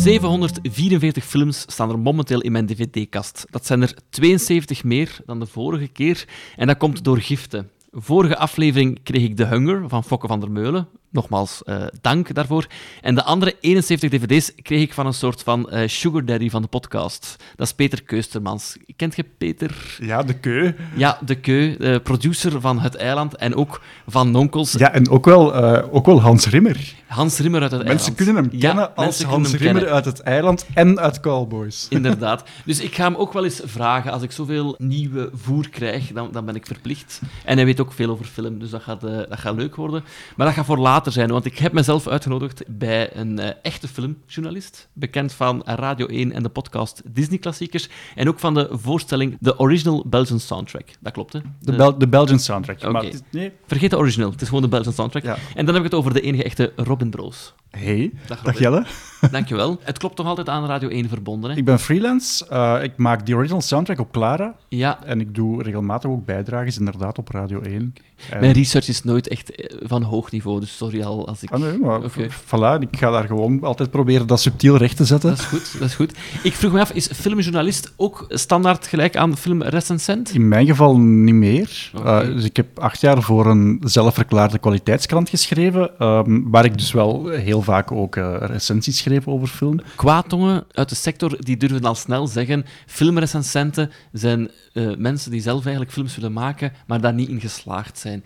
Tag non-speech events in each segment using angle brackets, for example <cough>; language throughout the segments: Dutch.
744 films staan er momenteel in mijn dvd-kast. Dat zijn er 72 meer dan de vorige keer. En dat komt door giften. Vorige aflevering kreeg ik The Hunger van Fokke van der Meulen. Nogmaals, uh, dank daarvoor. En de andere 71 dvd's kreeg ik van een soort van uh, sugar daddy van de podcast. Dat is Peter Keustermans. Kent je Peter? Ja, de Keu. Ja, de Keu, de producer van Het Eiland en ook van Nonkels. Ja, en ook wel, ook wel Hans Rimmer. Hans Rimmer uit Het mensen Eiland. Kunnen hem kennen ja, als Hans Rimmer kennen. uit Het Eiland en uit Cowboys. <laughs> Inderdaad. Dus ik ga hem ook wel eens vragen. Als ik zoveel nieuwe voer krijg, dan, dan ben ik verplicht. En hij weet ook veel over film, dus dat gaat, dat gaat leuk worden. Maar dat gaat voor later zijn, want ik heb mezelf uitgenodigd bij een uh, echte filmjournalist, bekend van Radio 1 en de podcast Disney Klassiekers, en ook van de voorstelling The Original Belgian Soundtrack. Dat klopt, hè? De, Bel de Belgian Soundtrack. Okay. Maar is, nee. Vergeet de original, het is gewoon de Belgian Soundtrack. Ja. En dan heb ik het over de enige echte Robin Broos. Hey, dag, dag Jelle. <laughs> Dankjewel. Het klopt toch altijd aan Radio 1 verbonden, hè? Ik ben freelance. Uh, ik maak die original soundtrack op Clara. Ja. En ik doe regelmatig ook bijdrages, inderdaad, op Radio 1. En... Mijn research is nooit echt eh, van hoog niveau, dus sorry al als ik... Ah, nee, maar okay. voilà, ik ga daar gewoon altijd proberen dat subtiel recht te zetten. Dat is goed, dat is goed. Ik vroeg me af, is filmjournalist ook standaard gelijk aan filmrecensent? In mijn geval niet meer. Okay. Uh, dus ik heb acht jaar voor een zelfverklaarde kwaliteitskrant geschreven, um, waar ik dus wel heel vaak ook uh, recensies schreef over film. Kwaadtongen uit de sector die durven al snel zeggen, filmrecensenten zijn uh, mensen die zelf eigenlijk films willen maken, maar daar niet in geslaagd zijn.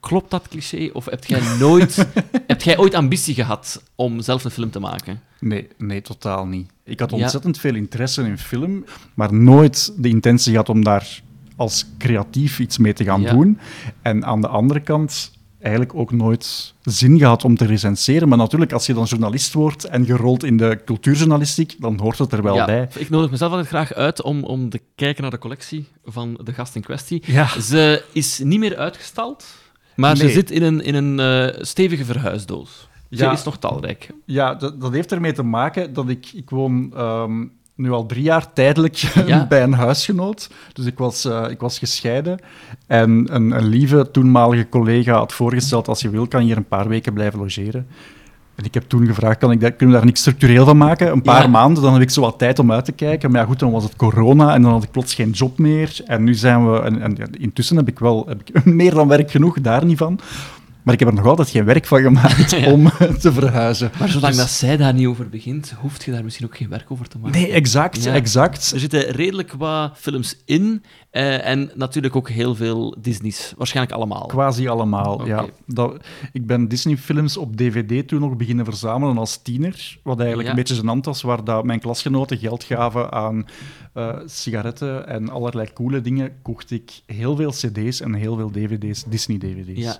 Klopt dat cliché? Of heb jij <laughs> nooit, heb jij ooit ambitie gehad om zelf een film te maken? Nee, nee, totaal niet. Ik had ontzettend ja. veel interesse in film, maar nooit de intentie gehad om daar als creatief iets mee te gaan ja. doen. En aan de andere kant eigenlijk ook nooit zin gehad om te recenseren. Maar natuurlijk, als je dan journalist wordt en je rolt in de cultuurjournalistiek, dan hoort het er wel ja, bij. Ik nodig mezelf altijd graag uit om, om te kijken naar de collectie van de gast in kwestie. Ja. Ze is niet meer uitgestald, maar Nee. ze zit in een, in een uh, stevige verhuisdoos. Ze Ja. is nog talrijk. Ja, dat, dat heeft ermee te maken dat ik... Ik woon ehm, nu al drie jaar tijdelijk <laughs> Ja. bij een huisgenoot. Dus ik was, eh, ik was gescheiden. En een, een lieve toenmalige collega had voorgesteld, als je wil, kan je hier een paar weken blijven logeren. En ik heb toen gevraagd, kan ik dat, kunnen we daar niks structureel van maken? Een paar Ja. maanden, dan heb ik zo wat tijd om uit te kijken. Maar ja, goed, dan was het corona en dan had ik plots geen job meer. En nu zijn we... En, en ja, intussen heb ik wel heb ik <laughs> meer dan werk genoeg, daar niet van. Maar ik heb er nog altijd geen werk van gemaakt <laughs> Ja. om te verhuizen. Maar zolang Dus- dat zij daar niet over begint, hoeft je daar misschien ook geen werk over te maken. Nee, exact, Ja. exact. Er zitten redelijk wat films in eh, en natuurlijk ook heel veel Disney's. Waarschijnlijk allemaal. Quasi allemaal, ja. Dat, ik ben Disney-films op DVD toen nog beginnen verzamelen als tiener, wat eigenlijk Ja. een beetje gênant was, waar dat mijn klasgenoten geld gaven aan eh, sigaretten en allerlei coole dingen, kocht ik heel veel cd's en heel veel dvd's, Disney-dvd's. Ja.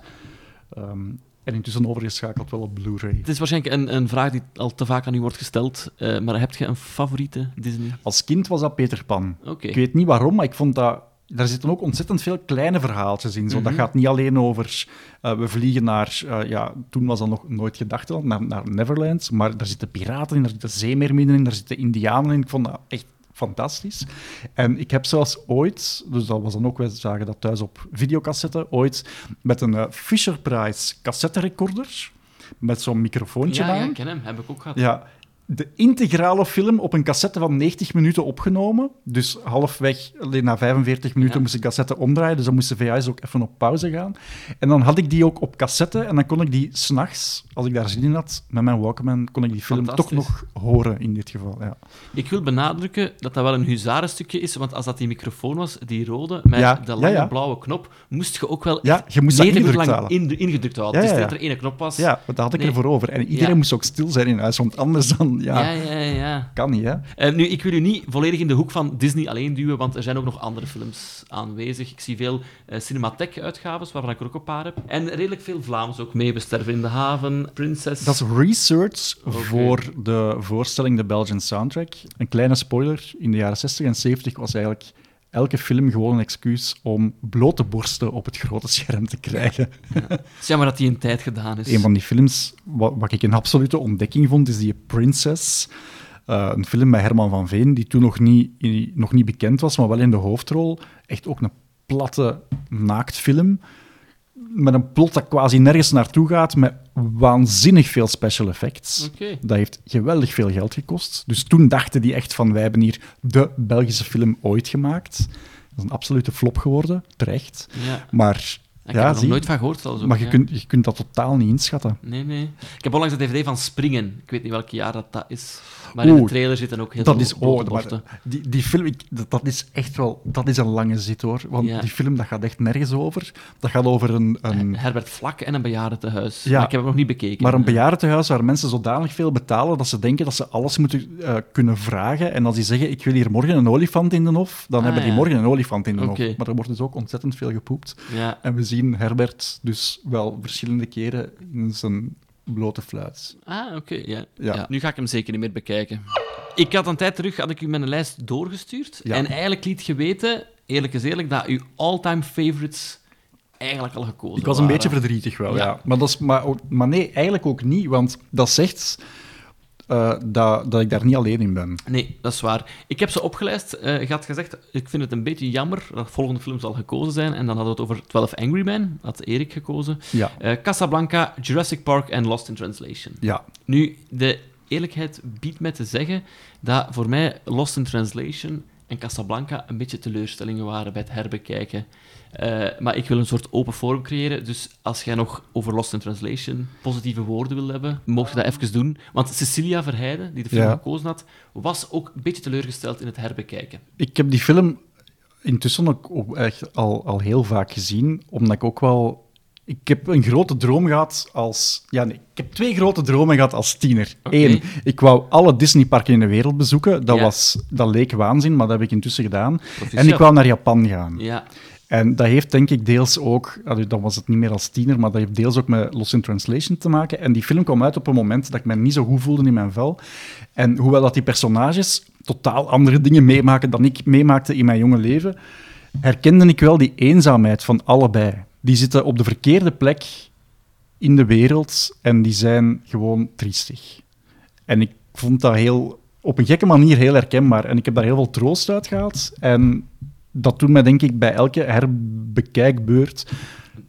Ehm, en intussen overgeschakeld wel op Blu-ray. Het is waarschijnlijk een, een vraag die al te vaak aan u wordt gesteld, eh, maar heb je een favoriete Disney? Als kind was dat Peter Pan. Ik weet niet waarom, maar ik vond dat... Daar zitten ook ontzettend veel kleine verhaaltjes in. Zo. Dat Mhm. gaat niet alleen over... eh, we vliegen naar... eh, ja, toen was dat nog nooit gedacht, naar, naar Neverland. Maar daar zitten piraten in, daar zitten zeemeerminnen in, daar zitten indianen in. Ik vond dat echt fantastisch. En ik heb zelfs ooit... Dus dat was dan ook... We zagen dat thuis op videocassette. Ooit met een eh, Fisher-Price cassetterecorder. Met zo'n microfoontje Ja, aan. ja, ik ken hem. Heb ik ook gehad. Ja, de integrale film op een cassette van 90 minuten opgenomen. Dus halfweg, alleen na 45 minuten, Ja. moest de cassette omdraaien. Dus dan moest de VHS ook even op pauze gaan. En dan had ik die ook op cassette. En dan kon ik die s'nachts, als ik daar zin in had, met mijn Walkman, kon ik die film toch nog horen in dit geval. Ja, Ik wil benadrukken dat dat wel een huzarenstukje is, want als dat die microfoon was, die rode, met Ja, de lange blauwe knop, moest je ook wel ja je moest dat 90 minuten ingedrukt lang in, ingedrukt houden. Niet dat er één knop was. Ja, dat had ik Nee. ervoor over. En iedereen moest ook stil zijn in huis, want anders dan... Ja, ja, ja. ja, kan niet, hè. Eh, nu, ik wil u niet volledig in de hoek van Disney alleen duwen, want er zijn ook nog andere films aanwezig. Ik zie veel eh Cinematheek-uitgaves, waarvan ik er ook een paar heb. En redelijk veel Vlaams ook mee. We sterven in de haven, Princess. Dat is research voor de voorstelling The Belgian Soundtrack. Een kleine spoiler, in de jaren 60 en 70 was eigenlijk elke film gewoon een excuus om blote borsten op het grote scherm te krijgen. Het is jammer dat die in tijd gedaan is. Een van die films, wat, wat ik een absolute ontdekking vond, is die Princess. Eh, een film met Herman van Veen, die toen nog niet, in- nog niet bekend was, maar wel in de hoofdrol. Echt ook een platte naaktfilm. Met een plot dat quasi nergens naartoe gaat, met waanzinnig veel special effects. Dat heeft geweldig veel geld gekost. Dus toen dachten die echt van, wij hebben hier de Belgische film ooit gemaakt. Dat is een absolute flop geworden, terecht. Ja. Maar, Ik ja, heb er nog nooit van gehoord. zelfs ook, maar je, ja. kunt, je kunt dat totaal niet inschatten. Nee, nee. Ik heb onlangs de DVD van Springen. Ik weet niet welk jaar dat, dat is. Maar in de trailer zitten ook heel Dat veel is, oh, maar die, die film, ik, dat, dat is echt wel, dat is een lange zit hoor. Want Ja. die film, dat gaat echt nergens over. Dat gaat over een, een Herbert Vlak en een bejaardentehuis. Ja. Maar ik heb hem nog niet bekeken. Maar een bejaardentehuis waar mensen zodanig veel betalen dat ze denken dat ze alles moeten eh, kunnen vragen. En als die zeggen, ik wil hier morgen een olifant in de hof, dan Ah, hebben die morgen een olifant in de Oké. hof. Maar er wordt dus ook ontzettend veel gepoept. Ja. En we zien Herbert dus wel verschillende keren in zijn blote fluit. Ah, oké. ja. Ja. Ja. Nu ga ik hem zeker niet meer bekijken. Ik had een tijd terug had ik u mijn lijst doorgestuurd. Ja. En eigenlijk liet je weten, eerlijk is eerlijk, dat uw all-time favorites eigenlijk al gekozen Ik was een waren. beetje verdrietig wel, ja. Ja. Maar, dat is, maar, ook- maar nee, eigenlijk ook niet, want dat zegt eh, dat, dat ik daar niet alleen in ben. Nee, dat is waar. Ik heb ze opgelijst. Eh, je had gezegd, ik vind het een beetje jammer dat de volgende film zal gekozen zijn. En dan hadden we het over 12 Angry Men, had Erik gekozen. Ja, Eh, Casablanca, Jurassic Park en Lost in Translation. ja. Nu, de eerlijkheid biedt mij te zeggen dat voor mij Lost in Translation en Casablanca een beetje teleurstellingen waren bij het herbekijken. Eh, maar ik wil een soort open forum creëren, dus als jij nog over Lost in Translation positieve woorden wil hebben, mocht je dat even doen. Want Cecilia Verheijden, die de film Ja. gekozen had, was ook een beetje teleurgesteld in het herbekijken. Ik heb die film intussen ook, ook echt al, al heel vaak gezien, omdat ik ook wel... Ik heb een grote droom gehad als... Ja, nee, ik heb twee grote dromen gehad als tiener. Eén, ik wou alle Disneyparken in de wereld bezoeken. Dat, Ja. was, dat leek waanzin, maar dat heb ik intussen gedaan. En ik wou naar Japan gaan. Ja, En dat heeft denk ik deels ook, dan was het niet meer als tiener, maar dat heeft deels ook met Lost in Translation te maken. En die film kwam uit op een moment dat ik me niet zo goed voelde in mijn vel. En hoewel dat die personages totaal andere dingen meemaken dan ik meemaakte in mijn jonge leven, herkende ik wel die eenzaamheid van allebei. Die zitten op de verkeerde plek in de wereld en die zijn gewoon triestig. En ik vond dat heel, op een gekke manier heel herkenbaar. En ik heb daar heel veel troost uit gehaald. En dat doet mij, denk ik, bij elke herbekijkbeurt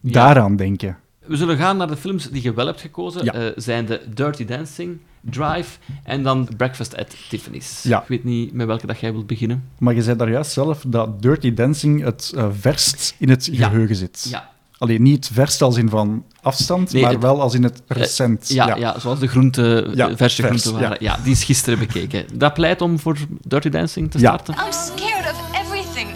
Ja. daaraan denken. We zullen gaan naar de films die je wel hebt gekozen. Ja. Eh, zijn de Dirty Dancing, Drive en dan Breakfast at Tiffany's. Ja. Ik weet niet met welke dat jij wilt beginnen. Maar je zei daar juist zelf dat Dirty Dancing het eh, verst in het geheugen zit. Ja, Alleen niet het verst als in van afstand, Nee, maar het- wel als in het recent. ja, ja. zoals de groente, Ja, eh, verse vers, groenten waren. Ja. die is gisteren bekeken. Dat pleit om voor Dirty Dancing te Ja. starten. I'm scared of everything.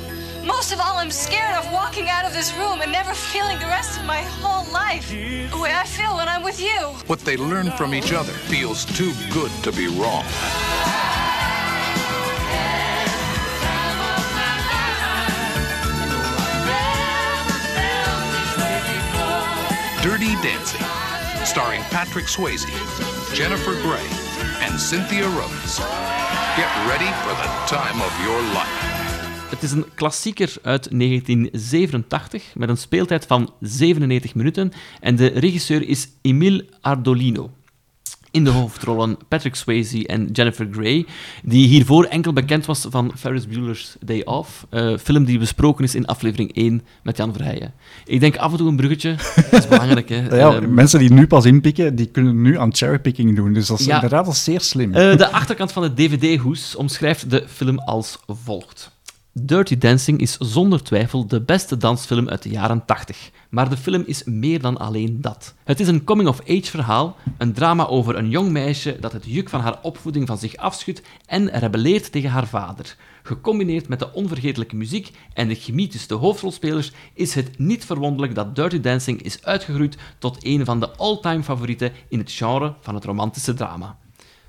Most of all, I'm scared of walking out of this room and never feeling the rest of my whole life. The way I feel when I'm with you. What they learn from each other feels too good to be wrong. Dirty Dancing, starring Patrick Swayze, Jennifer Grey, and Cynthia Rhodes. Get ready for the time of your life. Het is een klassieker uit 1987 met een speeltijd van 97 minuten en de regisseur is Emile Ardolino. In de hoofdrollen Patrick Swayze en Jennifer Grey, die hiervoor enkel bekend was van Ferris Bueller's Day Off, eh, film die besproken is in aflevering 1 met Jan Verheijen. Ik denk af en toe een bruggetje, dat is belangrijk. Hè. <laughs> Ja, Ehm, mensen die nu pas inpikken, die kunnen nu aan cherrypicking doen. Dus dat is Ja. inderdaad wel zeer slim. Eh, de achterkant van het DVD-hoes omschrijft de film als volgt. Dirty Dancing is zonder twijfel de beste dansfilm uit de jaren 80. Maar de film is meer dan alleen dat. Het is een coming-of-age verhaal, een drama over een jong meisje dat het juk van haar opvoeding van zich afschudt en rebelleert tegen haar vader. Gecombineerd met de onvergetelijke muziek en de chemie tussen de hoofdrolspelers is het niet verwonderlijk dat Dirty Dancing is uitgegroeid tot een van de all-time favorieten in het genre van het romantische drama.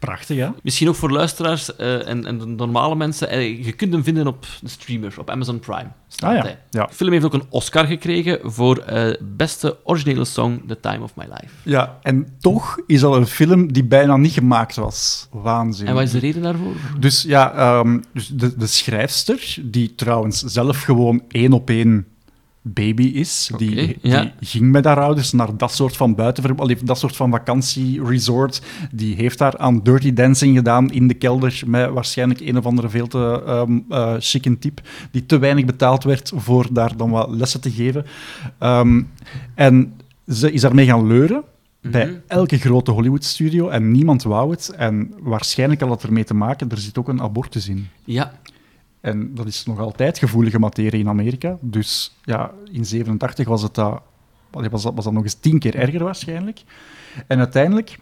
Prachtig, hè? Misschien ook voor luisteraars eh, en, en de normale mensen. eh, je kunt hem vinden op de streamer, op Amazon Prime. Staat Ah ja, hij. ja. De film heeft ook een Oscar gekregen voor eh, beste originele song The Time of My Life. Ja, en toch is dat een film die bijna niet gemaakt was. Waanzin. En wat is de reden daarvoor? Dus ja, ehm, dus de, de schrijfster, die trouwens zelf gewoon één op één baby is. Die, die ging met haar ouders naar dat soort van buitenver... allee, dat soort van vakantieresort. Die heeft daar aan dirty dancing gedaan in de kelder met waarschijnlijk een of andere veel te ehm eh, chique type die te weinig betaald werd voor daar dan wat lessen te geven. Ehm, en ze is daarmee gaan leuren bij elke grote Hollywood-studio en niemand wou het. En waarschijnlijk had het ermee te maken, er zit ook een abortus in. Ja, En dat is nog altijd gevoelige materie in Amerika. Dus ja, in 87 was het dat, was dat, was dat nog eens tien keer erger waarschijnlijk. En uiteindelijk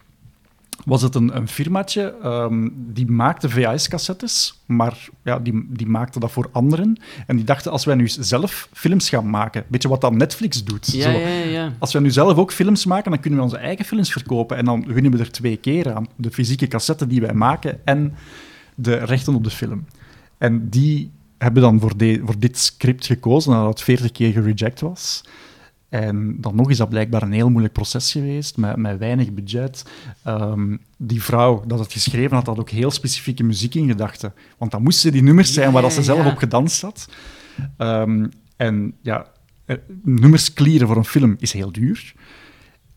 was het een, een firmaatje ehm, die maakte VHS-cassettes, maar ja, die, die maakte dat voor anderen. En die dachten, als wij nu zelf films gaan maken, weet je wat dan Netflix doet? ja, Zo, ja, ja. als we nu zelf ook films maken, dan kunnen we onze eigen films verkopen. En dan winnen we er twee keer aan. De fysieke cassette die wij maken en de rechten op de film. En die hebben dan voor, de, voor dit script gekozen, nadat het 40 keer gereject was. En dan nog is dat blijkbaar een heel moeilijk proces geweest, met, met weinig budget. Ehm, die vrouw dat het geschreven had, had ook heel specifieke muziek in gedachten. Want dan moesten die nummers zijn waar dat ze zelf ja. op gedanst had. Ehm, en ja, eh, nummers clearen voor een film is heel duur.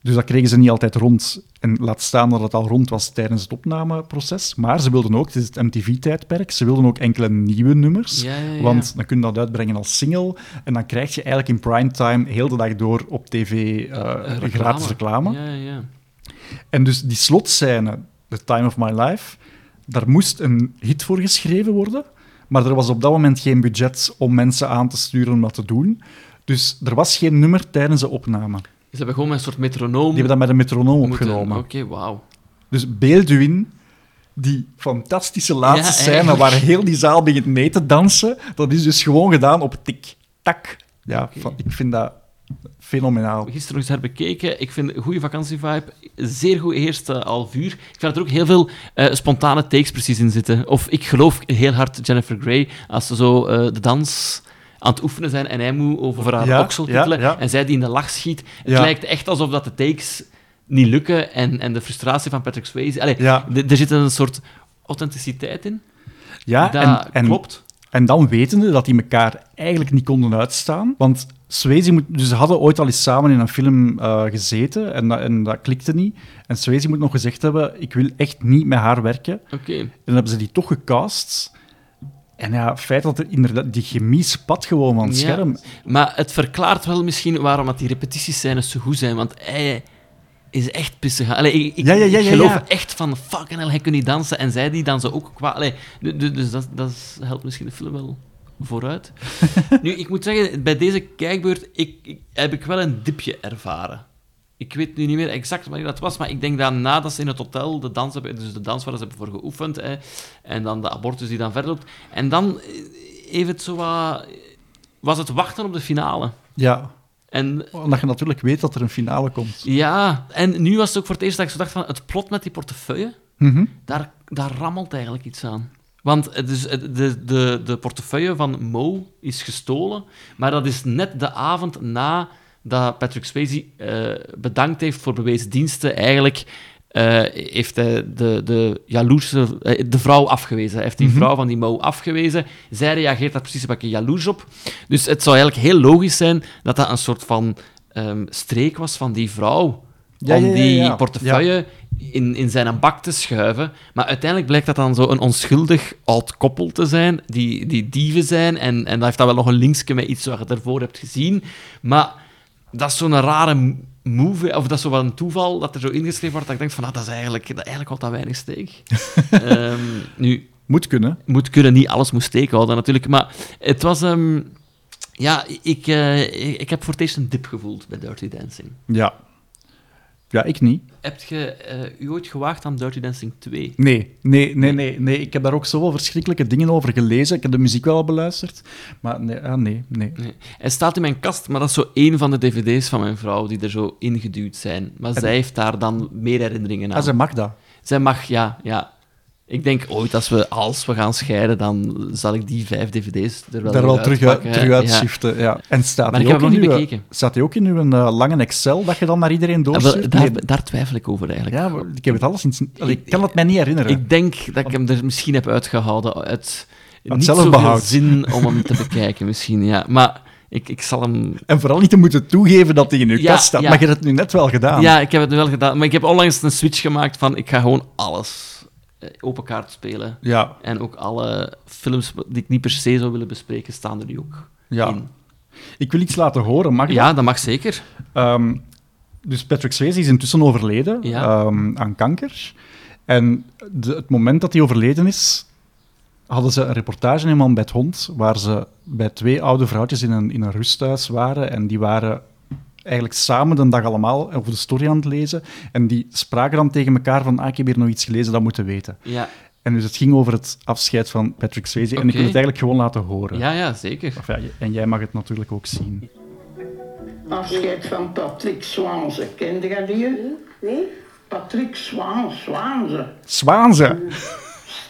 Dus dat kregen ze niet altijd rond. En laat staan dat het al rond was tijdens het opnameproces. Maar ze wilden ook, het is het MTV-tijdperk, ze wilden ook enkele nieuwe nummers. Ja, ja, ja. Want dan kun je dat uitbrengen als single. En dan krijg je eigenlijk in primetime heel de dag door op tv eh, Eh, gratis reclame. Ja, ja. En dus die slotscène, The Time of My Life, daar moest een hit voor geschreven worden. Maar er was op dat moment geen budget om mensen aan te sturen om dat te doen. Dus er was geen nummer tijdens de opname. Ze hebben gewoon een soort metronoom Die hebben dat met een metronoom moeten- opgenomen. Oké, wauw. Dus beeld u in die fantastische laatste Ja, scène eigenlijk. waar heel die zaal begint mee te dansen. Dat is dus gewoon gedaan op tik-tak. Ja, Oké. van- ik vind dat fenomenaal. Gisteren nog eens herbekeken. Ik vind een goede vakantievibe. Zeer goed eerste half uur. Ik vind dat er ook heel veel eh, spontane takes precies in zitten. Of ik geloof heel hard Jennifer Grey als ze zo eh, de dans aan het oefenen zijn en hij moet over haar Ja, oksel ja, tittelen ja. en zij die in de lach schiet. Het lijkt echt alsof dat de takes niet lukken en, en de frustratie van Patrick Swayze... Allee, er zit een soort authenticiteit in. Ja, dat en, en, klopt. En dan wetende dat die elkaar eigenlijk niet konden uitstaan. Want Swayze moet, dus ze hadden ooit al eens samen in een film eh, gezeten en dat, en dat klikte niet. En Swayze moet nog gezegd hebben, ik wil echt niet met haar werken. Oké. En dan hebben ze die toch gecast. En ja, het feit dat er inderdaad die chemie spat gewoon van het Ja. scherm. Maar het verklaart wel misschien waarom dat die repetitiescènes zo goed zijn, want hij is echt pissig. Allee, ik, ik, Ja, ja, ja, ik ja, geloof echt van, fucking hell, hij kan niet dansen. En zij die dansen ook qua... Allee, du- du- dus dat, dat helpt misschien de film wel vooruit. <laughs> nu, ik moet zeggen, bij deze kijkbeurt ik- heb ik wel een dipje ervaren. Ik weet nu niet meer exact wanneer dat was, maar ik denk dat nadat ze in het hotel de dans hebben, dus de dans waar ze hebben voor geoefend, hè, en dan de abortus die dan verder loopt, en dan eh, heeft het zo wat... Was het wachten op de finale. Ja, En omdat je natuurlijk weet dat er een finale komt. ja, en nu was het ook voor het eerst dat ik zo dacht van het plot met die portefeuille, Mhm. daar, daar rammelt eigenlijk iets aan. Want het is, het- de, de, de portefeuille van Mo is gestolen, maar dat is net de avond na dat Patrick Swayze eh, bedankt heeft voor bewezen diensten. Eigenlijk eh, heeft hij de, de jaloerse, eh, de vrouw afgewezen. Hij heeft die vrouw van die Mo afgewezen. Zij reageert daar precies een beetje jaloers op. Dus het zou eigenlijk heel logisch zijn dat dat een soort van ehm, streek was van die vrouw. Ja, om ja, ja, die portefeuille in, in zijn bak te schuiven. Maar uiteindelijk blijkt dat dan zo een onschuldig oud koppel te zijn, die, die dieven zijn. En, en dat heeft dan wel nog een linkje met iets wat je daarvoor hebt gezien. Maar dat is zo'n rare move, of dat is zo wel een toeval dat er zo ingeschreven wordt, dat ik denk van, ah, dat is eigenlijk, dat eigenlijk wat dat weinig steek. <laughs> Ehm, nu, Moet kunnen. moet kunnen, niet alles moet steken houden natuurlijk, maar het was... ehm, ja, ik, eh, ik, ik heb voor het eerst een dip gevoeld bij Dirty Dancing. Ja. Ja, ik niet. Heb je eh, u ooit gewaagd aan Dirty Dancing 2? Nee, nee, nee, nee, nee. Ik heb daar ook zoveel verschrikkelijke dingen over gelezen. Ik heb de muziek wel al beluisterd. Maar nee, ah, nee, nee. Nee. Hij staat in mijn kast, maar dat is zo één van de dvd's van mijn vrouw die er zo ingeduwd zijn. Maar zij heeft daar dan meer herinneringen aan. Ah, ze mag dat. Zij mag, ja, ja. Ik denk ooit, als we, als we gaan scheiden, dan zal ik die vijf dvd's er wel Daar wel terug, uit, terug uitschiften. Ja. En staat Maar die ook in uw- ook in uw eh, lange Excel dat je dan naar iedereen Ja, doorstuurt? daar, twijfel ik over eigenlijk. Ja, ik heb het alles in... Allee, ik kan het mij niet herinneren. Ik denk dat ik hem er misschien heb uitgehouden uit niet zelfbehoud. zin om hem te bekijken, <laughs> misschien. Ja. Maar Ik, ik zal hem... En vooral niet te moeten toegeven dat hij in Ja, kast staat. ja. Maar je hebt het nu net wel gedaan. Ja, ik heb het nu wel gedaan. Maar ik heb onlangs een switch gemaakt van ik ga gewoon alles open kaart spelen. Ja, En ook alle films die ik niet per se zou willen bespreken, staan er nu ook ja. in. Ik wil iets laten horen, mag ik Ja, dat mag zeker. Ehm, dus Patrick Swayze is intussen overleden Ja. ehm, aan kanker. En de, het moment dat hij overleden is, hadden ze een reportage in Man bij het Hond, waar ze bij twee oude vrouwtjes in een, in een rusthuis waren. En die waren eigenlijk samen de dag allemaal over de story aan het lezen. En die spraken dan tegen elkaar van, ah, ik heb hier nog iets gelezen, dat moeten weten. Ja, En dus het ging over het afscheid van Patrick Swayze. En ik wil het eigenlijk gewoon laten horen. ja, ja zeker. Of ja, en jij mag het natuurlijk ook zien. Afscheid van Patrick Zwaanse. Kende je die? Wie? Patrick Zwaan, Zwaanse. Zwaanze!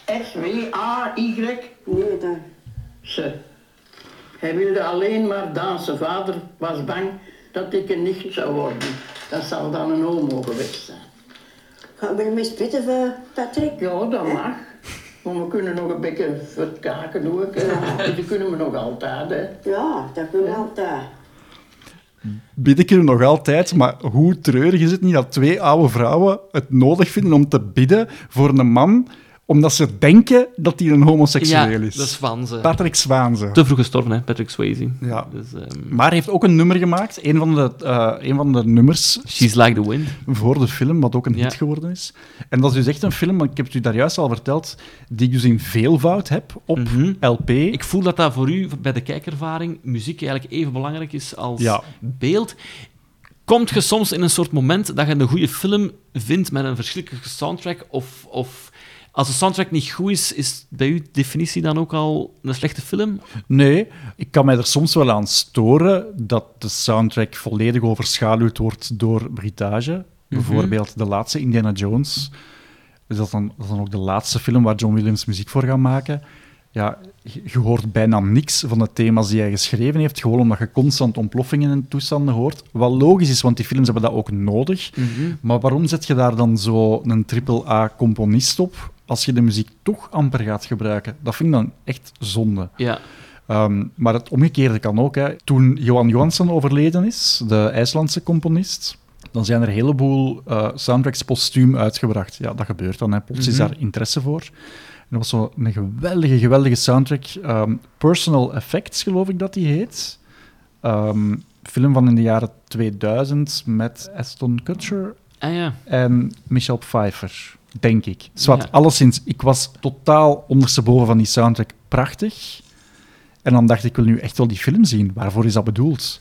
S-W-A-Y. Nee, dan. Ze. Hij wilde alleen maar dansen. Vader was bang dat ik een nicht zou worden. Dat zal dan een homo geweest zijn. Gaan we ermee spitten voor Patrick? Ja, dat mag. Maar we kunnen nog een beetje verkaken ook. <laughs> Die kunnen we nog altijd. Hè. Ja, dat kunnen we altijd. Bidden kunnen nog altijd, maar hoe treurig is het niet dat twee oude vrouwen het nodig vinden om te bidden voor een man, omdat ze denken dat hij een homoseksueel Ja, is. dat is. Patrick Zwaanze. Te vroeg gestorven, hè, Patrick Swayze. Ja. Dus, ehm, Maar hij heeft ook een nummer gemaakt, een van de, eh, een van de nummers She's Like the Wind. voor de film, wat ook een Ja. hit geworden is. En dat is dus echt een film, ik heb het u daar juist al verteld, die ik dus in veelvoud heb op Mhm. LP. Ik voel dat dat voor u, bij de kijkervaring, muziek eigenlijk even belangrijk is als Ja. beeld. Komt je soms in een soort moment dat je een goede film vindt met een verschrikkelijke soundtrack? Of, of als de soundtrack niet goed is, is bij uw definitie dan ook al een slechte film? Nee, ik kan mij er soms wel aan storen dat de soundtrack volledig overschaduwd wordt door Britage. Bijvoorbeeld de laatste Indiana Jones. Dus dat, is dan, dat is dan ook de laatste film waar John Williams muziek voor gaat maken. Ja, je hoort bijna niks van de thema's die hij geschreven heeft, gewoon omdat je constant ontploffingen en toestanden hoort. Wat logisch is, want die films hebben dat ook nodig. Maar waarom zet je daar dan zo een triple-A-componist op als je de muziek toch amper gaat gebruiken? Dat vind ik dan echt zonde. Ja. Ehm, maar het omgekeerde kan ook. Hè. Toen Johan Johansson overleden is, de IJslandse componist, dan zijn er een heleboel eh, soundtracks postuum uitgebracht. Ja, dat gebeurt dan. Hè. Plots is daar interesse voor. En dat was zo een geweldige, geweldige soundtrack. Ehm, Personal Effects, geloof ik dat die heet. Ehm, film van in de jaren 2000 met Aston Kutcher Ah ja. en Michelle Pfeiffer, denk ik. Zwat, Ja. alleszins, ik was totaal ondersteboven van die soundtrack. Prachtig. En dan dacht ik, ik wil nu echt wel die film zien. Waarvoor is dat bedoeld?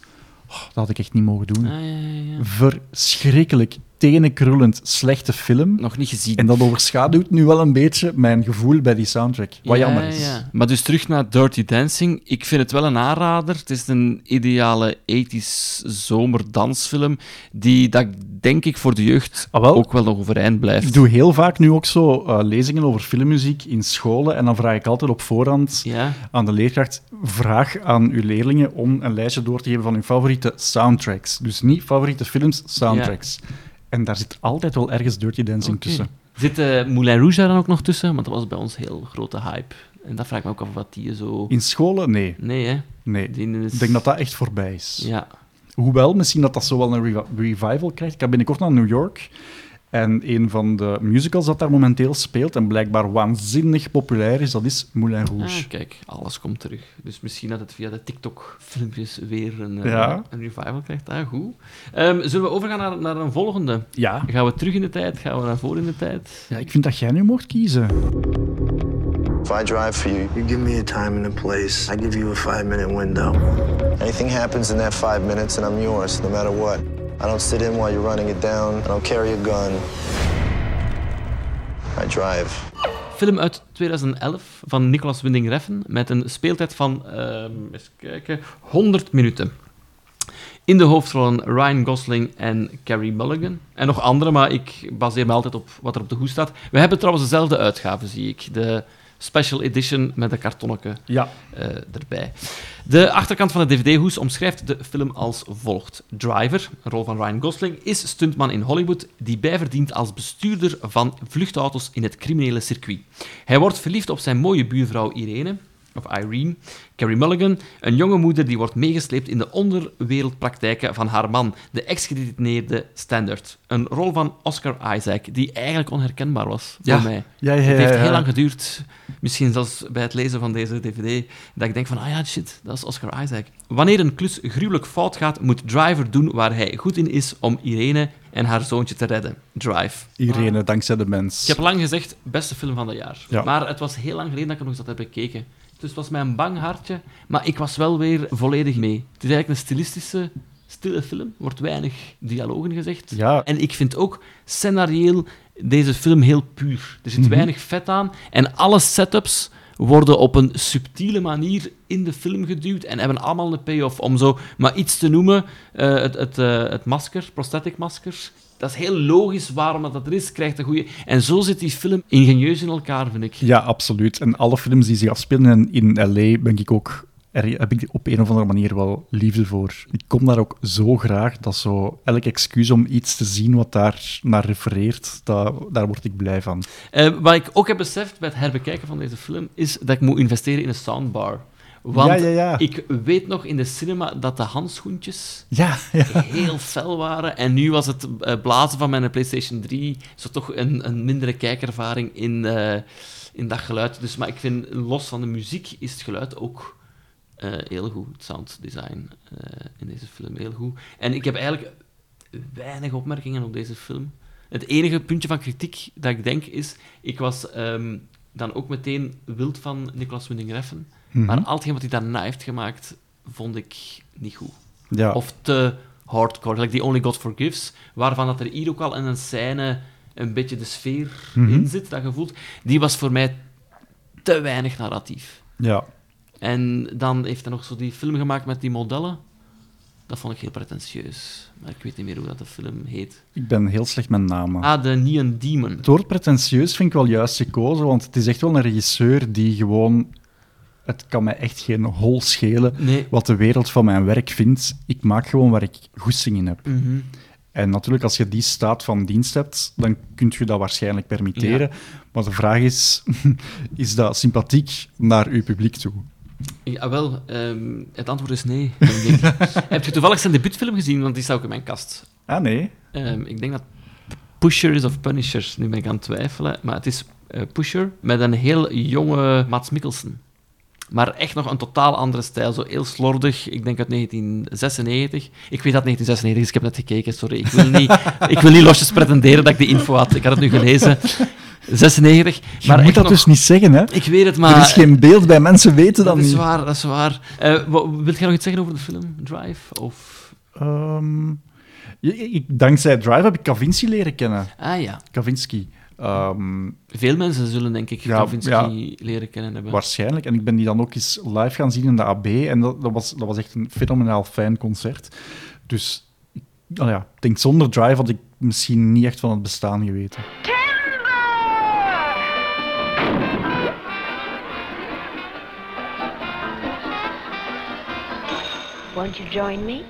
Oh, dat had ik echt niet mogen doen. Ah, ja, ja, ja. Verschrikkelijk, tenenkrullend, slechte film. Nog niet gezien. En dat overschaduwt nu wel een beetje mijn gevoel bij die soundtrack. Wat Ja, jammer is. ja. Maar dus terug naar Dirty Dancing. Ik vind het wel een aanrader. Het is een ideale 80s zomerdansfilm die, dat denk ik, voor de jeugd Ah, wel. ook wel nog overeind blijft. Ik doe heel vaak nu ook zo eh, lezingen over filmmuziek in scholen. En dan vraag ik altijd op voorhand Ja, aan de leerkracht: vraag aan uw leerlingen om een lijstje door te geven van hun favoriete soundtracks. Dus niet favoriete films, soundtracks. En daar zit altijd wel ergens Dirty Dancing tussen. Zit eh, Moulin Rouge daar dan ook nog tussen? Want dat was bij ons heel grote hype. En dat vraag ik me ook af wat die zo... In scholen? Nee. Nee, hè? nee. Is... Ik denk dat dat echt voorbij is. Ja. Hoewel, misschien dat dat zo wel een revi- revival krijgt. Ik ga binnenkort naar New York. En een van de musicals dat daar momenteel speelt en blijkbaar waanzinnig populair is, dat is Moulin Rouge. Ah, kijk, alles komt terug. Dus misschien dat het via de TikTok-filmpjes weer een, eh, Ja. een revival krijgt. Ah, goed. Ehm, zullen we overgaan naar, naar een volgende? Ja. Gaan we terug in de tijd? Gaan we naar voor in de tijd? ja, ik vind dat jij nu mocht kiezen. If I drive for you, You give me a time and a place. I give you a five minute window. anything happens in that five minutes and I'm yours, no matter what. I don't sit in while you're running it down. I don't carry a gun. I drive. Film uit 2011 van Nicolas Winding Refn met een speeltijd van ehm, eens kijken, 100 minuten. In de hoofdrollen Ryan Gosling en Carey Mulligan. En nog andere, maar ik baseer me altijd op wat er op de hoes staat. We hebben trouwens dezelfde uitgave, zie ik. De special edition met een kartonnetje Ja. eh, erbij. De achterkant van de DVD-hoes omschrijft de film als volgt. Driver, een rol van Ryan Gosling, is stuntman in Hollywood die bijverdient als bestuurder van vluchtauto's in het criminele circuit. Hij wordt verliefd op zijn mooie buurvrouw Irene of Irene, Carrie Mulligan, een jonge moeder die wordt meegesleept in de onderwereldpraktijken van haar man, de ex-gedetineerde Standard. Een rol van Oscar Isaac, die eigenlijk onherkenbaar was Ja. voor mij. Ja, ja, Het heeft heel lang geduurd, misschien zelfs bij het lezen van deze dvd, dat ik denk van, ah ja, shit, dat is Oscar Isaac. Wanneer een klus gruwelijk fout gaat, moet Driver doen waar hij goed in is om Irene en haar zoontje te redden. Drive. Irene, dankzij de mens. Ik heb lang gezegd, beste film van het jaar. Ja. Maar het was heel lang geleden dat ik nog eens dat heb bekeken. Dus het was mij een bang hartje, maar ik was wel weer volledig mee. Het is eigenlijk een stilistische, stille film. Er wordt weinig dialogen gezegd. Ja. En ik vind ook scenarieel deze film heel puur. Er zit Mhm. weinig vet aan. En alle setups worden op een subtiele manier in de film geduwd en hebben allemaal een payoff. Om zo maar iets te noemen, eh, het, het, eh, het masker, prosthetic maskers, dat is heel logisch waarom dat, dat er is, krijgt een goede... En zo zit die film ingenieus in elkaar, vind ik. Ja, absoluut. En alle films die zich afspelen in, in LA, ben ik ook, er, heb ik op een of andere manier wel liefde voor. Ik kom daar ook zo graag dat zo elk excuus om iets te zien wat daar naar refereert, dat, daar word ik blij van. Eh, wat ik ook heb beseft bij het herbekijken van deze film, is dat ik moet investeren in een soundbar. Want Ja, ja, ja. ik weet nog in de cinema dat de handschoentjes heel fel waren. En nu was het eh, blazen van mijn PlayStation 3 zo toch een, een mindere kijkervaring in, eh, in dat geluid. Dus, maar ik vind, los van de muziek, is het geluid ook eh, heel goed. Het sound design in deze film heel goed. En ik heb eigenlijk weinig opmerkingen op deze film. Het enige puntje van kritiek dat ik denk is, ik was ehm, dan ook meteen wild van Nicolas Winding Refn, maar al hetgeen wat hij daarna heeft gemaakt, vond ik niet goed. ja. Of te hardcore, like The Only God Forgives, waarvan dat er hier ook al in een scène een beetje de sfeer Mhm. in zit, dat gevoel. Die was voor mij te weinig narratief. ja. En dan heeft hij nog zo die film gemaakt met die modellen. Dat vond ik heel pretentieus. Maar ik weet niet meer hoe dat de film heet. Ik ben heel slecht met namen. Ah, The Neon Demon. Het woord pretentieus vind ik wel juist gekozen, want het is echt wel een regisseur die gewoon... Het kan mij echt geen hol schelen Nee. wat de wereld van mijn werk vindt. Ik maak gewoon waar ik goesting in heb. Mhm. En natuurlijk, als je die staat van dienst hebt, dan kun je dat waarschijnlijk permitteren. Maar de vraag is, <laughs> is dat sympathiek naar uw publiek toe? Ja, wel, ehm, het antwoord is nee. denk ik. <laughs> Heb je toevallig zijn debuutfilm gezien? Want die staat ook in mijn kast. Ah, nee. Ehm, ik denk dat Pusher is of Punisher. Nu ben ik aan het twijfelen. Maar het is eh, Pusher met een heel jonge Mats Mikkelsen. Maar echt nog een totaal andere stijl. Zo heel slordig. Ik denk uit 1996. Ik weet dat het 1996 is. Ik heb net gekeken. Sorry. Ik wil niet, <laughs> ik wil niet losjes pretenderen dat ik die info had. Ik had het nu gelezen. 96. Je Maar moet dat nog- dus niet zeggen, hè? Ik weet het, maar... er is geen beeld bij mensen weten dat, dat is niet. waar, dat is waar. Eh, wilt jij nog iets zeggen over de film Drive? Of... Ehm, ik, dankzij Drive heb ik Kavinsky leren kennen. Ah ja. Kavinsky. Ehm, Veel mensen zullen denk ik Ja, Kavinsky ja. leren kennen hebben. waarschijnlijk. En ik ben die dan ook eens live gaan zien in de AB. En dat, dat, was, dat was echt een fenomenaal fijn concert. Dus ik- nou ja, ik denk zonder Drive had ik misschien niet echt van het bestaan geweten. Won't you join me?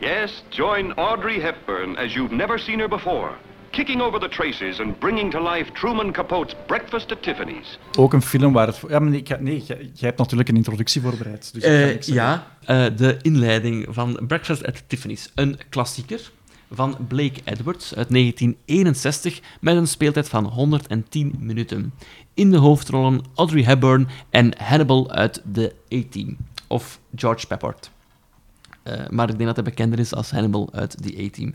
Yes, join Audrey Hepburn as you've never seen her before. Kicking over the traces and bringing to life Truman Capote's Breakfast at Tiffany's. Ook een film waar het... Ja, maar nee, nee jij, jij hebt natuurlijk een introductie voorbereid. Dus Eh, ja, eh, de inleiding van Breakfast at Tiffany's. Een klassieker van Blake Edwards uit 1961 met een speeltijd van 110 minuten. In de hoofdrollen Audrey Hepburn en Hannibal uit de A-Team. Of George Peppard. Eh, maar ik denk dat hij bekender is als Hannibal uit die A-Team.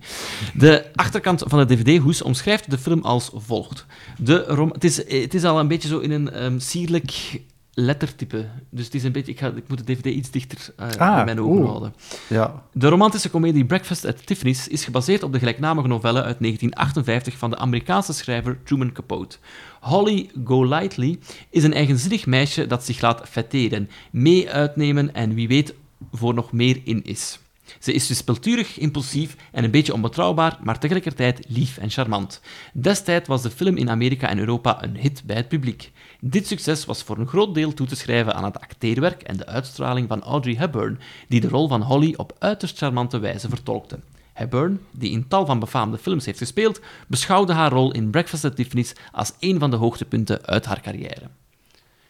De achterkant van de DVD-hoes omschrijft de film als volgt. De rom het, is, het is al een beetje zo in een ehm, sierlijk lettertype. Dus het is een beetje... Ik, ga, ik moet de DVD iets dichter eh Ah, bij mijn ogen houden. Ja. De romantische komedie Breakfast at Tiffany's is gebaseerd op de gelijknamige novelle uit 1958 van de Amerikaanse schrijver Truman Capote. Holly Golightly is een eigenzinnig meisje dat zich laat fetteren, mee uitnemen en wie weet voor nog meer in is. Ze is wispelturig, impulsief en een beetje onbetrouwbaar, maar tegelijkertijd lief en charmant. Destijds was de film in Amerika en Europa een hit bij het publiek. Dit succes was voor een groot deel toe te schrijven aan het acteerwerk en de uitstraling van Audrey Hepburn, die de rol van Holly op uiterst charmante wijze vertolkte. Hepburn, die in tal van befaamde films heeft gespeeld, beschouwde haar rol in Breakfast at Tiffany's als een van de hoogtepunten uit haar carrière.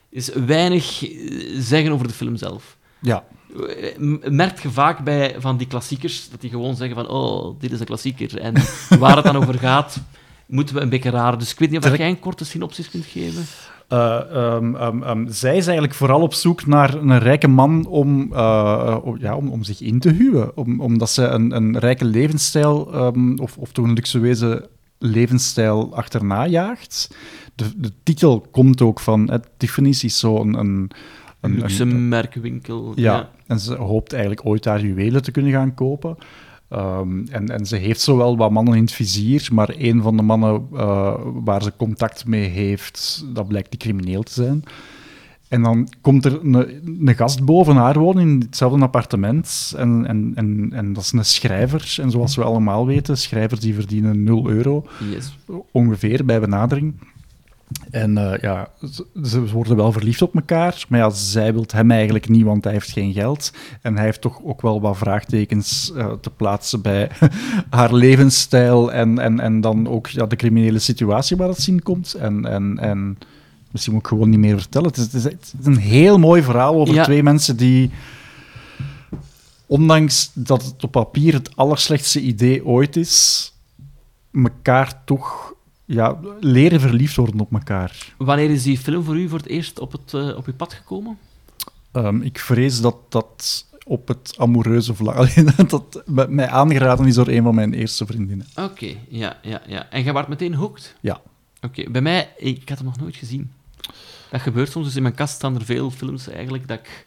is weinig eh, zeggen over de film zelf. Ja. Merk je vaak bij van die klassiekers, dat die gewoon zeggen van, oh, dit is een klassieker. En <laughs> waar het dan over gaat, moeten we een beetje raar. Dus ik weet niet of jij een korte synopsis kunt geven. Eh, ehm, ehm, ehm, zij is eigenlijk vooral op zoek naar een rijke man om, eh, om- ja, om, om zich in te huwen. Om, omdat ze een, een rijke levensstijl, of, of toch een luxueuze levensstijl achterna jaagt. De, de titel komt ook van Tiffany's is zo'n een, een, een, Luxe merkwinkel. ja, en ze hoopt eigenlijk ooit daar juwelen te kunnen gaan kopen. Ehm, en, en ze heeft zowel wat mannen in het vizier, maar een van de mannen eh, waar ze contact mee heeft, dat blijkt die crimineel te zijn. En dan komt er een, een gast boven haar wonen in hetzelfde appartement. En, en, en, en dat is een schrijver. En zoals we allemaal weten, schrijvers die verdienen 0 euro Yes. ongeveer bij benadering. En eh, ja, ze, worden wel verliefd op elkaar, maar ja, zij wil hem eigenlijk niet, want hij heeft geen geld. En hij heeft toch ook wel wat vraagtekens eh, te plaatsen bij <laughs> haar levensstijl en, en, en dan ook ja, de criminele situatie waar het in komt. En, en, en misschien moet ik gewoon niet meer vertellen. Het is, het is, het is een heel mooi verhaal over Ja. twee mensen die, ondanks dat het op papier het allerslechtste idee ooit is, elkaar toch ja, leren verliefd worden op elkaar. Wanneer is die film voor u voor het eerst op, het, eh, op uw pad gekomen? Ehm, ik vrees dat dat op het amoureuze vlak... <laughs> Alleen dat mij aangeraden is door een van mijn eerste vriendinnen. Oké, ja, ja, ja. En jij werd meteen hooked? Ja. Oké, bij mij, ik had hem nog nooit gezien. Dat gebeurt soms, dus in mijn kast staan er veel films eigenlijk dat ik...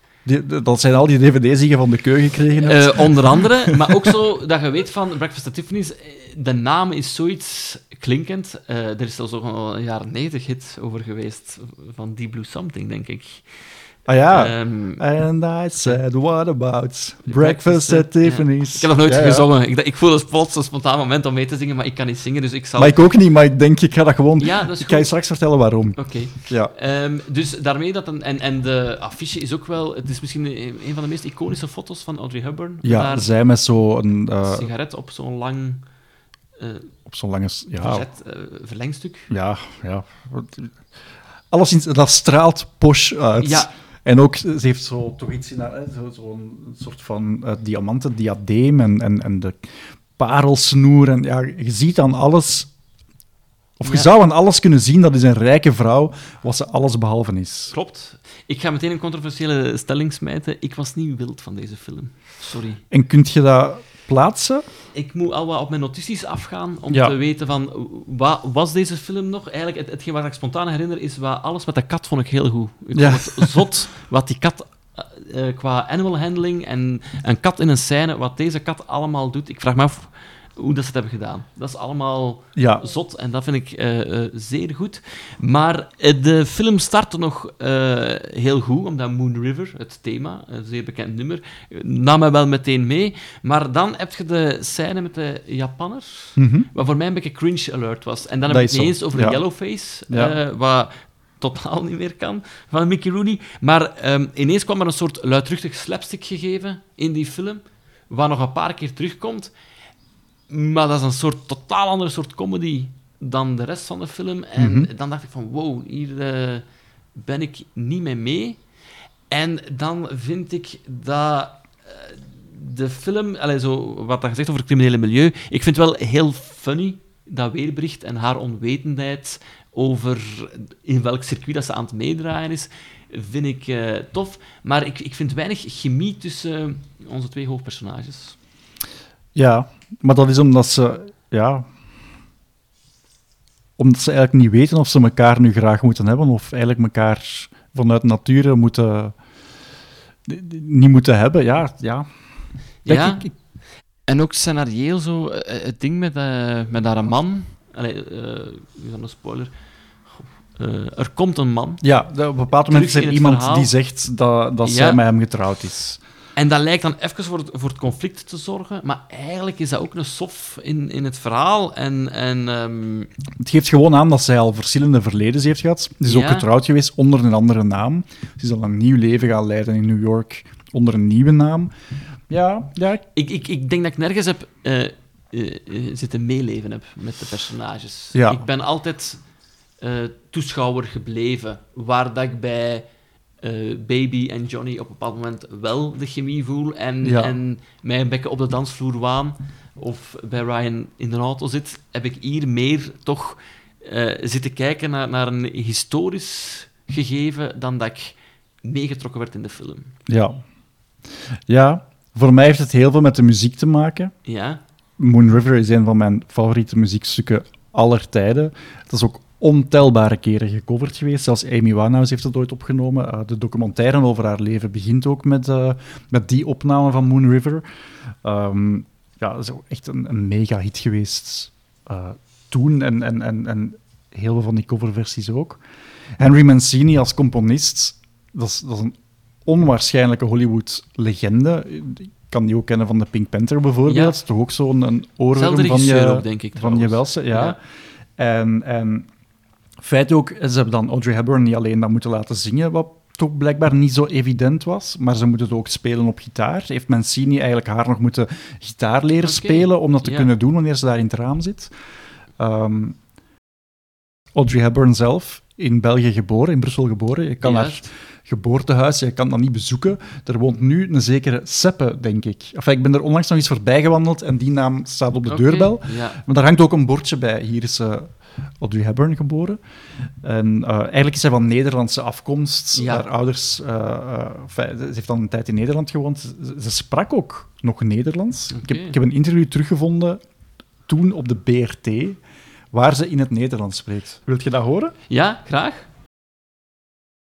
Dat zijn al die dvd's die je van de keu gekregen hebt. Eh, onder andere, maar ook zo dat je weet van Breakfast at Tiffany's, eh, de naam is zoiets klinkend. Eh, er is zelfs ook een jaren 90 hit over geweest van Deep Blue Something, denk ik. Ah ja. Ehm, And I said, what about breakfast at ja. Tiffany's? Ik heb nog nooit Ja, gezongen. Ik, ik voel een plots een spontaan moment om mee te zingen, maar ik kan niet zingen, dus ik zal... Maar ik ook niet, maar ik denk, ik ga dat gewoon... Ja, dat is ik ga je goed. straks vertellen waarom. Oké. Ja. Ehm, dus daarmee dat een, en, en de affiche is ook wel, het is misschien een een van de meest iconische foto's van Audrey Hepburn. Ja, Daar zij met zo'n... eh sigaret op zo'n lang eh op zo'n lange... Ja, verzet, eh, verlengstuk. ja, ja. Alleszins, dat straalt posh uit. Ja. En ook, ze heeft zo toch iets in haar, zo- zo'n soort van eh, diamanten diadeem en, en, en de parelsnoer. En ja, je ziet aan alles... Of je Ja. zou aan alles kunnen zien, dat is een rijke vrouw, wat ze alles behalve is. Klopt. Ik ga meteen een controversiële stelling smijten. Ik was niet wild van deze film. Sorry. En kunt je dat plaatsen? Ik moet al wat op mijn notities afgaan om Ja. te weten van, wat was deze film nog? Eigenlijk, het, hetgeen wat ik spontaan herinner, is wat, alles met de kat vond ik heel goed. Ik Ja. vond het zot wat die kat, eh, eh, qua animal handling en een kat in een scène, wat deze kat allemaal doet. Ik vraag me af hoe dat ze het hebben gedaan. Dat is allemaal Ja. zot en dat vind ik eh, eh, zeer goed. Maar eh, de film startte nog heel goed, omdat Moon River, het thema, een zeer bekend nummer, nam mij wel meteen mee. Maar dan heb je de scène met de Japanners, Mhm. wat voor mij een beetje cringe alert was. En dan heb ik het eens over ja. Yellowface, Ja. wat totaal niet meer kan, van Mickey Rooney. Maar ehm, ineens kwam er een soort luidruchtig slapstick gegeven in die film, wat nog een paar keer terugkomt. Maar dat is een soort totaal andere soort comedy dan de rest van de film. En Mhm. dan dacht ik van, wow, hier eh, ben ik niet mee mee. En dan vind ik dat eh, de film, allee, zo, wat dat gezegd over het criminele milieu, ik vind wel heel funny, dat weerbericht en haar onwetendheid over in welk circuit dat ze aan het meedraaien is, vind ik eh, tof. Maar ik, ik vind weinig chemie tussen onze twee hoofdpersonages. Ja, maar dat is omdat ze, ja, omdat ze eigenlijk niet weten of ze elkaar nu graag moeten hebben, of eigenlijk elkaar vanuit nature moeten, niet moeten hebben. Ja, ja. Kijk, Ja, ik- ik- en ook scenarioel zo, eh, het ding met, eh met haar man. Allee, eh dat een spoiler? Eh, er komt een man. ja, op een bepaald moment is er iemand verhaal. die zegt dat, dat Ja. zij met hem getrouwd is. En dat lijkt dan even voor het, voor het conflict te zorgen, maar eigenlijk is dat ook een sof in, in het verhaal. En, en ehm, Het geeft gewoon aan dat zij al verschillende verledens heeft gehad. Ze is ook getrouwd geweest onder een andere naam. Ze is al een nieuw leven gaan leiden in New York onder een nieuwe naam. Ja, ja, ik- ik, ik, denk dat ik nergens heb eh, eh, zitten meeleven heb met de personages. Ja. Ik ben altijd toeschouwer gebleven, waar dat ik bij eh, Baby en Johnny op een bepaald moment wel de chemie voel en, Ja. en mij een beetje op de dansvloer waan of bij Ryan in de auto zit, heb ik hier meer toch eh, zitten kijken naar, naar een historisch gegeven dan dat ik meegetrokken werd in de film. Ja. Ja, voor mij heeft het heel veel met de muziek te maken. Ja, Moon River is een van mijn favoriete muziekstukken aller tijden. Het is ook ontelbare keren gecoverd geweest. Zelfs Amy Winehouse heeft het ooit opgenomen. Uh, de documentaire over haar leven begint ook met, uh, met die opname van Moon River. Um, ja, dat is ook echt een, een mega hit geweest uh, toen en, en, en, en heel veel van die coverversies ook. Henry Mancini als componist, dat is, dat is een onwaarschijnlijke Hollywood-legende. Ik kan die ook kennen van de Pink Panther bijvoorbeeld. Ja. Toch ook zo'n een oorworm van je, ook, denk ik, van je welste. Ja. ja. En, en feit ook, ze hebben dan Audrey Hepburn niet alleen dat moeten laten zingen, wat toch blijkbaar niet zo evident was, maar ze moeten het ook spelen op gitaar. Heeft Mancini eigenlijk haar nog moeten gitaar leren okay. spelen om dat te ja. kunnen doen wanneer ze daar in het raam zit. Um, Audrey Hepburn zelf, in België geboren, in Brussel geboren. Je kan Juist. haar geboortehuis, je kan dat niet bezoeken. Er woont nu een zekere Seppe, denk ik. Enfin, ik ben er onlangs nog eens voorbij gewandeld en die naam staat op de deurbel. Ja. Maar daar hangt ook een bordje bij. Hier is uh, Audrey Hepburn geboren. En uh, eigenlijk is zij van Nederlandse afkomst. Ja. Haar ouders... Uh, uh, enfin, ze heeft dan een tijd in Nederland gewoond. Ze, ze sprak ook nog Nederlands. Ik, heb, ik heb een interview teruggevonden toen op de BRT, waar ze in het Nederlands spreekt. Wilt je dat horen? Ja, graag.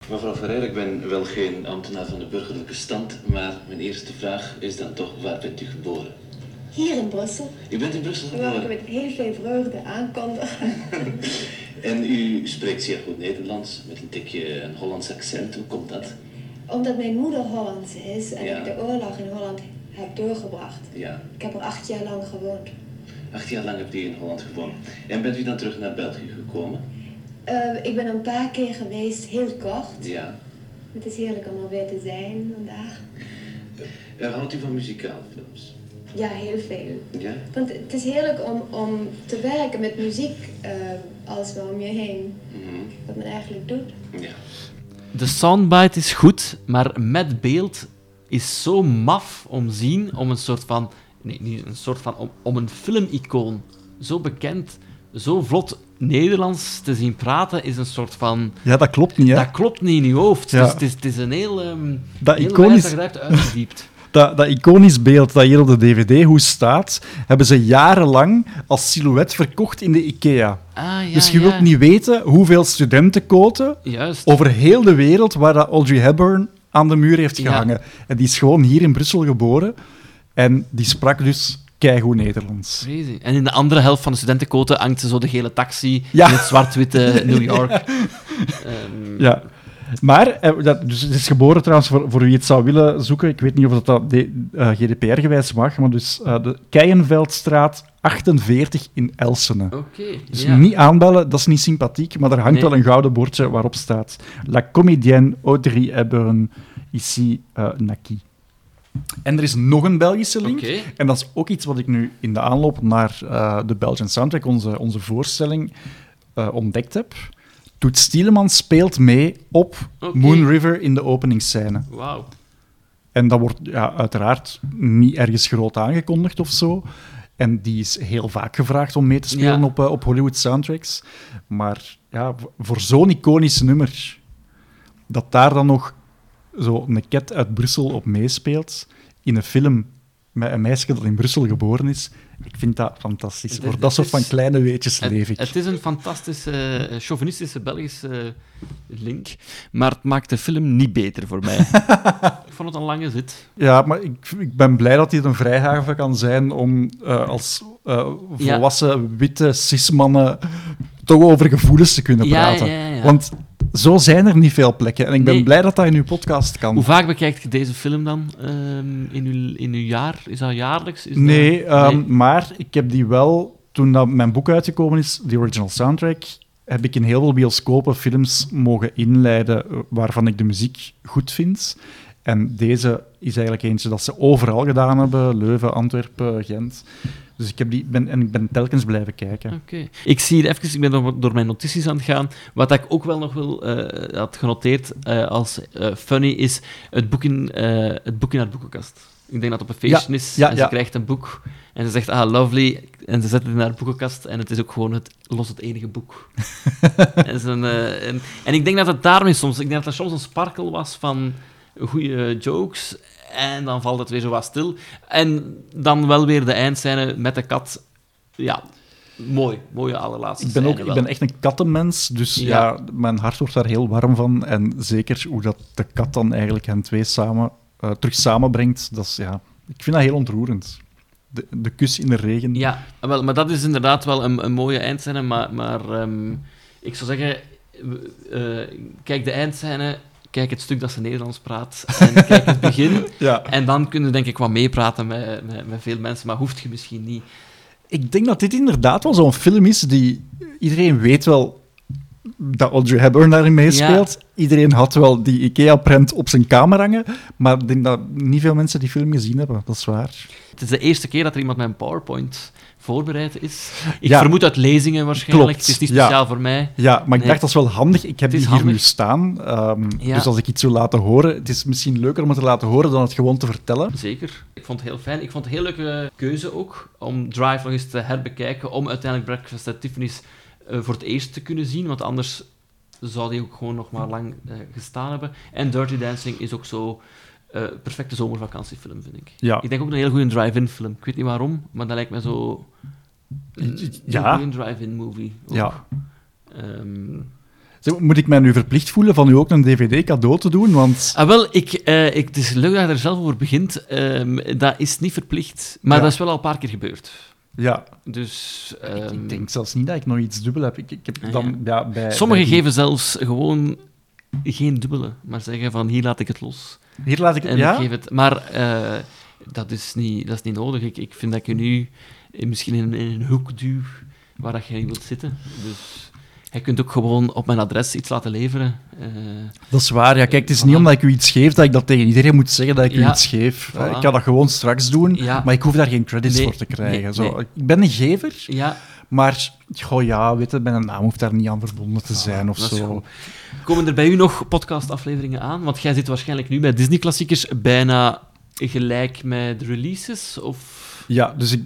Mevrouw Ferreira, ik ben wel geen ambtenaar van de burgerlijke stand, maar mijn eerste vraag is dan toch, waar bent u geboren? Hier in Brussel. U bent in Brussel Waar ik geboren? met heel veel vreugde aankondig. <laughs> En u spreekt zeer goed Nederlands, met een tikje een Hollands accent. Hoe komt dat? Omdat mijn moeder Hollands is en Ja. ik de oorlog in Holland heb doorgebracht. Ja, Ik heb er acht jaar lang gewoond. acht jaar lang hebt u in Holland gewoond. En bent u dan terug naar België gekomen? Eh, ik ben een paar keer geweest, heel kort. Ja. Het is heerlijk om er weer te zijn vandaag. Uh, houdt u van muzikale films? Ja, heel veel. Ja? Want het is heerlijk om, om te werken met muziek eh als we om je heen. Mhm. Wat men eigenlijk doet. Ja. De soundbite is goed, maar met beeld is zo maf om zien, om een soort van... Nee, niet een soort van... Om, om een filmicoon, zo bekend, zo vlot Nederlands te zien praten, is een soort van... Ja, dat klopt niet, hè? Dat klopt niet in je hoofd. Ja. Dus het, is, het is een heel... ehm Dat heel iconisch- wijs dat je dat hebt uitgediept. <laughs> Dat, dat iconisch beeld dat hier op de DVD hoe staat, hebben ze jarenlang als silhouet verkocht in de IKEA. Ah, ja, dus je ja. wilt niet weten hoeveel studentenkoten Juist. over heel de wereld waar dat Audrey Hepburn aan de muur heeft Ja. gehangen. En die is gewoon hier in Brussel geboren en die sprak dus keigoed Nederlands. Crazy. En in de andere helft van de studentenkoten hangt ze zo de gele taxi in het zwart-witte <laughs> New York. Ehm, Ja. Maar, eh, dat, dus het is geboren trouwens, voor, voor wie het zou willen zoeken, ik weet niet of dat, dat eh, GDPR-gewijs mag, maar dus eh, de Keienveldstraat 48 in Elsene. Oké, Dus ja. niet aanbellen, dat is niet sympathiek, maar er hangt Nee. wel een gouden bordje waarop staat La comédienne Audrey Hepburn, ici uh, Naki. En er is nog een Belgische link. En dat is ook iets wat ik nu in de aanloop naar de Belgian Soundtrack, onze, onze voorstelling, ontdekt heb. Toet Stielemans speelt mee op. Moon River in de openingsscène. Wauw. En dat wordt ja, uiteraard niet ergens groot aangekondigd of zo. En die is heel vaak gevraagd om mee te spelen Ja. op, eh, op Hollywood soundtracks. Maar ja, voor zo'n iconisch nummer, dat daar dan nog zo een ket uit Brussel op meespeelt, in een film met een meisje dat in Brussel geboren is, ik vind dat fantastisch. Het- voor het dat soort van kleine weetjes Het, leef ik. het is een fantastische, eh, chauvinistische Belgische eh, link, maar het maakt de film niet beter voor mij. <laughs> ik vond het een lange zit. Ja, maar ik, ik ben blij dat dit een vrijhaven kan zijn om eh, als eh, Ja. volwassen witte cismannen toch over gevoelens te kunnen praten. ja, ja. Want zo zijn er niet veel plekken. En ik ben Nee. blij dat dat in uw podcast kan. Hoe vaak bekijkt je deze film dan ehm, in, uw, in uw jaar? Is dat jaarlijks? Is dat- Nee, ehm, Nee. maar ik heb die wel, toen dat mijn boek uitgekomen is, de original soundtrack, heb ik in heel veel bioscopen films mogen inleiden eh, waarvan ik de muziek goed vind. En deze is eigenlijk eentje dat ze overal gedaan hebben. Leuven, Antwerpen, Gent. Dus ik, heb die, ben, en ik ben telkens blijven kijken. Oké. Ik zie hier even, ik ben door, door mijn notities aan het gaan. Wat ik ook wel nog wil, eh, had genoteerd eh, als eh, funny is het boek, in, het boek in haar boekenkast. Ik denk dat het op een feestje Ja, is ja, en ze ja. krijgt een boek en ze zegt, ah, lovely. En ze zet het in haar boekenkast en het is ook gewoon het, los het enige boek. <laughs> en, ze, en, en ik denk dat het daarmee soms, ik denk dat er soms een sparkel was van goede jokes en dan valt het weer zo wat stil. En dan wel weer de eindscène met de kat. Ja, mooi. Mooie allerlaatste Ik ben, ook, ik ben echt een kattenmens, dus ja. Ja. mijn hart wordt daar heel warm van. En zeker hoe dat de kat dan eigenlijk hen twee samen, eh, terug samenbrengt, dat is, ja, ik vind dat heel ontroerend. De, de kus in de regen. Ja, wel, maar dat is inderdaad wel een, een mooie eindscène. Maar, maar ehm, ik zou zeggen, eh, kijk de eindscène, kijk het stuk dat ze Nederlands praat en kijk het begin. <laughs> Ja. En dan kun je denk ik wat meepraten met, met, met veel mensen, maar hoeft je misschien niet. Ik denk dat dit inderdaad wel zo'n film is die... Iedereen weet wel dat Audrey Hepburn daarin meespeelt. Iedereen had wel die IKEA-prent op zijn kamer hangen. Maar ik denk dat niet veel mensen die film gezien hebben. Dat is waar. Het is de eerste keer dat er iemand met een PowerPoint voorbereid is. Ik Ja. vermoed uit lezingen waarschijnlijk. Klopt, Het is niet ja. speciaal voor mij. Ja, maar ik Nee. dacht dat is wel handig. Ik heb die hier nu staan. ehm, Ja. Dus als ik iets wil laten horen, het is misschien leuker om het te laten horen dan het gewoon te vertellen. Zeker. Ik vond het heel fijn. Ik vond het een heel leuke keuze ook om Drive nog eens te herbekijken. Om uiteindelijk Breakfast at Tiffany's eh, voor het eerst te kunnen zien. Want anders zou die ook gewoon nog maar lang eh, gestaan hebben. En Dirty Dancing is ook zo eh perfecte zomervakantiefilm, vind ik. Ja. Ik denk ook een heel goede drive-in film. Ik weet niet waarom, maar dat lijkt me zo... Een, Ja. een drive-in movie. ook. Ja. Ehm, Zeg, Moet ik mij nu verplicht voelen van u ook een dvd cadeau te doen? Want Ah, wel, ik, eh, ik, het is leuk dat je er zelf over begint. Ehm, dat is niet verplicht, maar Ja. dat is wel al een paar keer gebeurd. ja, Dus... ik, ehm, ik denk zelfs niet dat ik nog iets dubbel heb. Ik, ik heb Ah, dan, ja. bij, Sommigen bij geven zelfs gewoon geen dubbele, maar zeggen van hier laat ik het los. Hier laat ik het... En Ja? ik geef het, maar eh, dat, is niet, dat is niet nodig. Ik, ik vind dat je nu misschien in, in een hoek duw waar dat je niet wilt zitten. Dus je kunt ook gewoon op mijn adres iets laten leveren. Eh, Dat is waar. Ja, kijk, het is Voilà. niet omdat ik u iets geef dat ik dat tegen iedereen moet zeggen dat ik u iets geef. voilà. Ik kan dat gewoon straks doen, Ja. maar ik hoef daar geen credits Nee, voor te krijgen. nee, Zo, nee. Ik ben een gever, ja, maar goh, ja, weet je, mijn naam hoeft daar niet aan verbonden te zijn of zo. Komen er bij u nog podcastafleveringen aan? Want jij zit waarschijnlijk nu bij Disney-klassiekers bijna gelijk met de releases? Of... Ja, dus ik,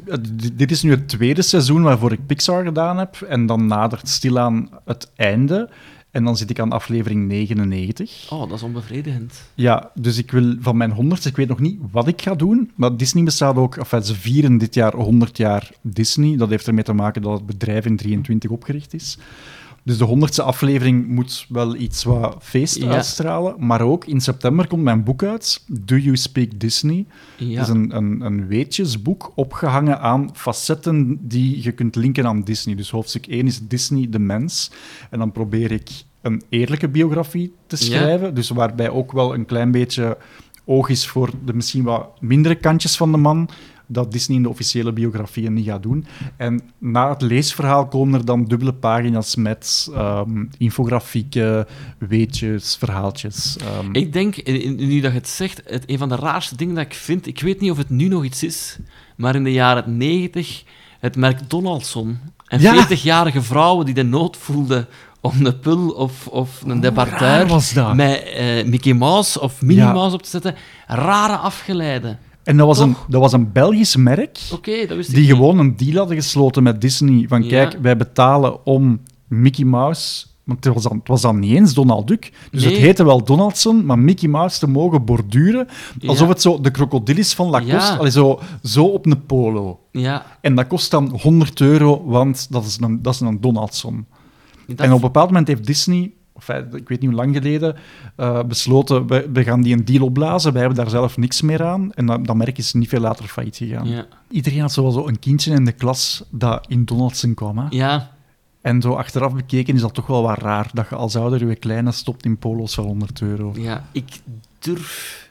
dit is nu het tweede seizoen waarvoor ik Pixar gedaan heb. En dan nadert stilaan het einde. En dan zit ik aan aflevering 99. Oh, dat is onbevredigend. Ja, dus ik wil van mijn 100, ik weet nog niet wat ik ga doen. Maar Disney bestaat ook, enfin, ze vieren dit jaar 100 jaar Disney. Dat heeft ermee te maken dat het bedrijf in 23 opgericht is. Dus de 100ste aflevering moet wel iets wat feest Ja. uitstralen. Maar ook in september komt mijn boek uit, Do You Speak Disney? Ja. Het is een, een, een weetjesboek opgehangen aan facetten die je kunt linken aan Disney. Dus hoofdstuk 1 is Disney, de mens. En dan probeer ik een eerlijke biografie te Ja. schrijven. Dus waarbij ook wel een klein beetje oog is voor de misschien wat mindere kantjes van de man. Dat Disney in de officiële biografieën niet gaat doen. En na het leesverhaal komen er dan dubbele pagina's met ehm, infografieken, weetjes, verhaaltjes. ehm. Ik denk, nu dat je het zegt, het, een van de raarste dingen dat ik vind, ik weet niet of het nu nog iets is, maar in de jaren 90 het merk Donaldson en Ja. 40-jarige vrouwen die de nood voelden om een pul of, of een dat? met eh, Mickey Mouse of Minnie Ja. Mouse op te zetten, rare afgeleiden. En dat was, een, dat was een Belgisch merk. Dat wist ik die gewoon een deal hadden gesloten met Disney. Van Ja. kijk, wij betalen om Mickey Mouse. Want het was dan, het was dan niet eens Donald Duck. Dus Nee. het heette wel Donaldson, maar Mickey Mouse te mogen borduren. Alsof Ja. het zo de krokodil is van Lacoste. Ja. Allee, zo, zo op een polo. Ja, En dat kost dan 100 euro, want dat is een, dat is een Donaldson. dat En op een bepaald moment heeft Disney, of ik weet niet hoe lang geleden, eh, besloten, we, we gaan die een deal opblazen. Wij hebben daar zelf niks meer aan. En dat, dat merk is niet veel later failliet gegaan. ja. Iedereen had zo wel zo een kindje in de klas dat in Donaldson kwam. Hè? ja, En zo achteraf bekeken is dat toch wel wat raar, dat je als ouder je kleine stopt in polo's van 100 euro. ja, ik durf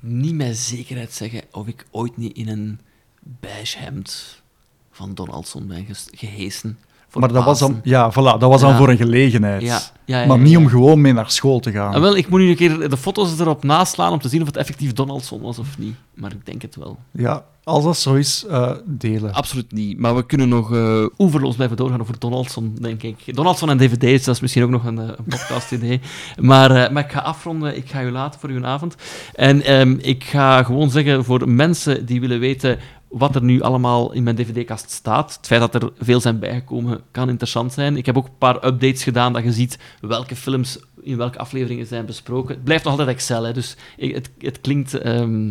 niet met zekerheid zeggen of ik ooit niet in een beige hemd van Donaldson ben gehesen. Voor maar dat was dan, ja, voilà, dat was dan voor een gelegenheid. Maar niet om gewoon mee naar school te gaan. Ah, wel, ik moet nu een keer de foto's erop naslaan om te zien of het effectief Donaldson was of niet. Maar ik denk het wel. Ja, als dat zo is, eh, delen. Absoluut niet. Maar we kunnen nog eh oeverloos blijven doorgaan over Donaldson, denk ik. Donaldson en dvd's, dat is misschien ook nog een, eh, een podcast-idee. <laughs> Maar, maar ik ga afronden. Ik ga u laten voor uw avond. En ehm, ik ga gewoon zeggen, voor mensen die willen weten wat er nu allemaal in mijn dvd-kast staat. Het feit dat er veel zijn bijgekomen kan interessant zijn. Ik heb ook een paar updates gedaan dat je ziet welke films in welke afleveringen zijn besproken. Het blijft nog altijd Excel, hè, dus het, het klinkt... ehm,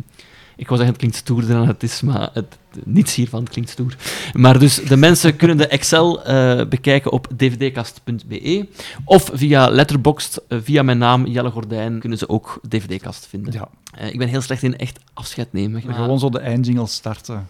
ik wou zeggen, het klinkt stoerder dan het is, maar het, niets hiervan klinkt stoer. Maar dus de mensen kunnen de Excel eh, bekijken op dvdkast.be of via Letterboxd, eh, via mijn naam Jelle Gordijn, kunnen ze ook dvd-kast vinden. Ja. Eh, ik ben heel slecht in echt afscheid nemen. maar- Gewoon zo de eindjingle starten.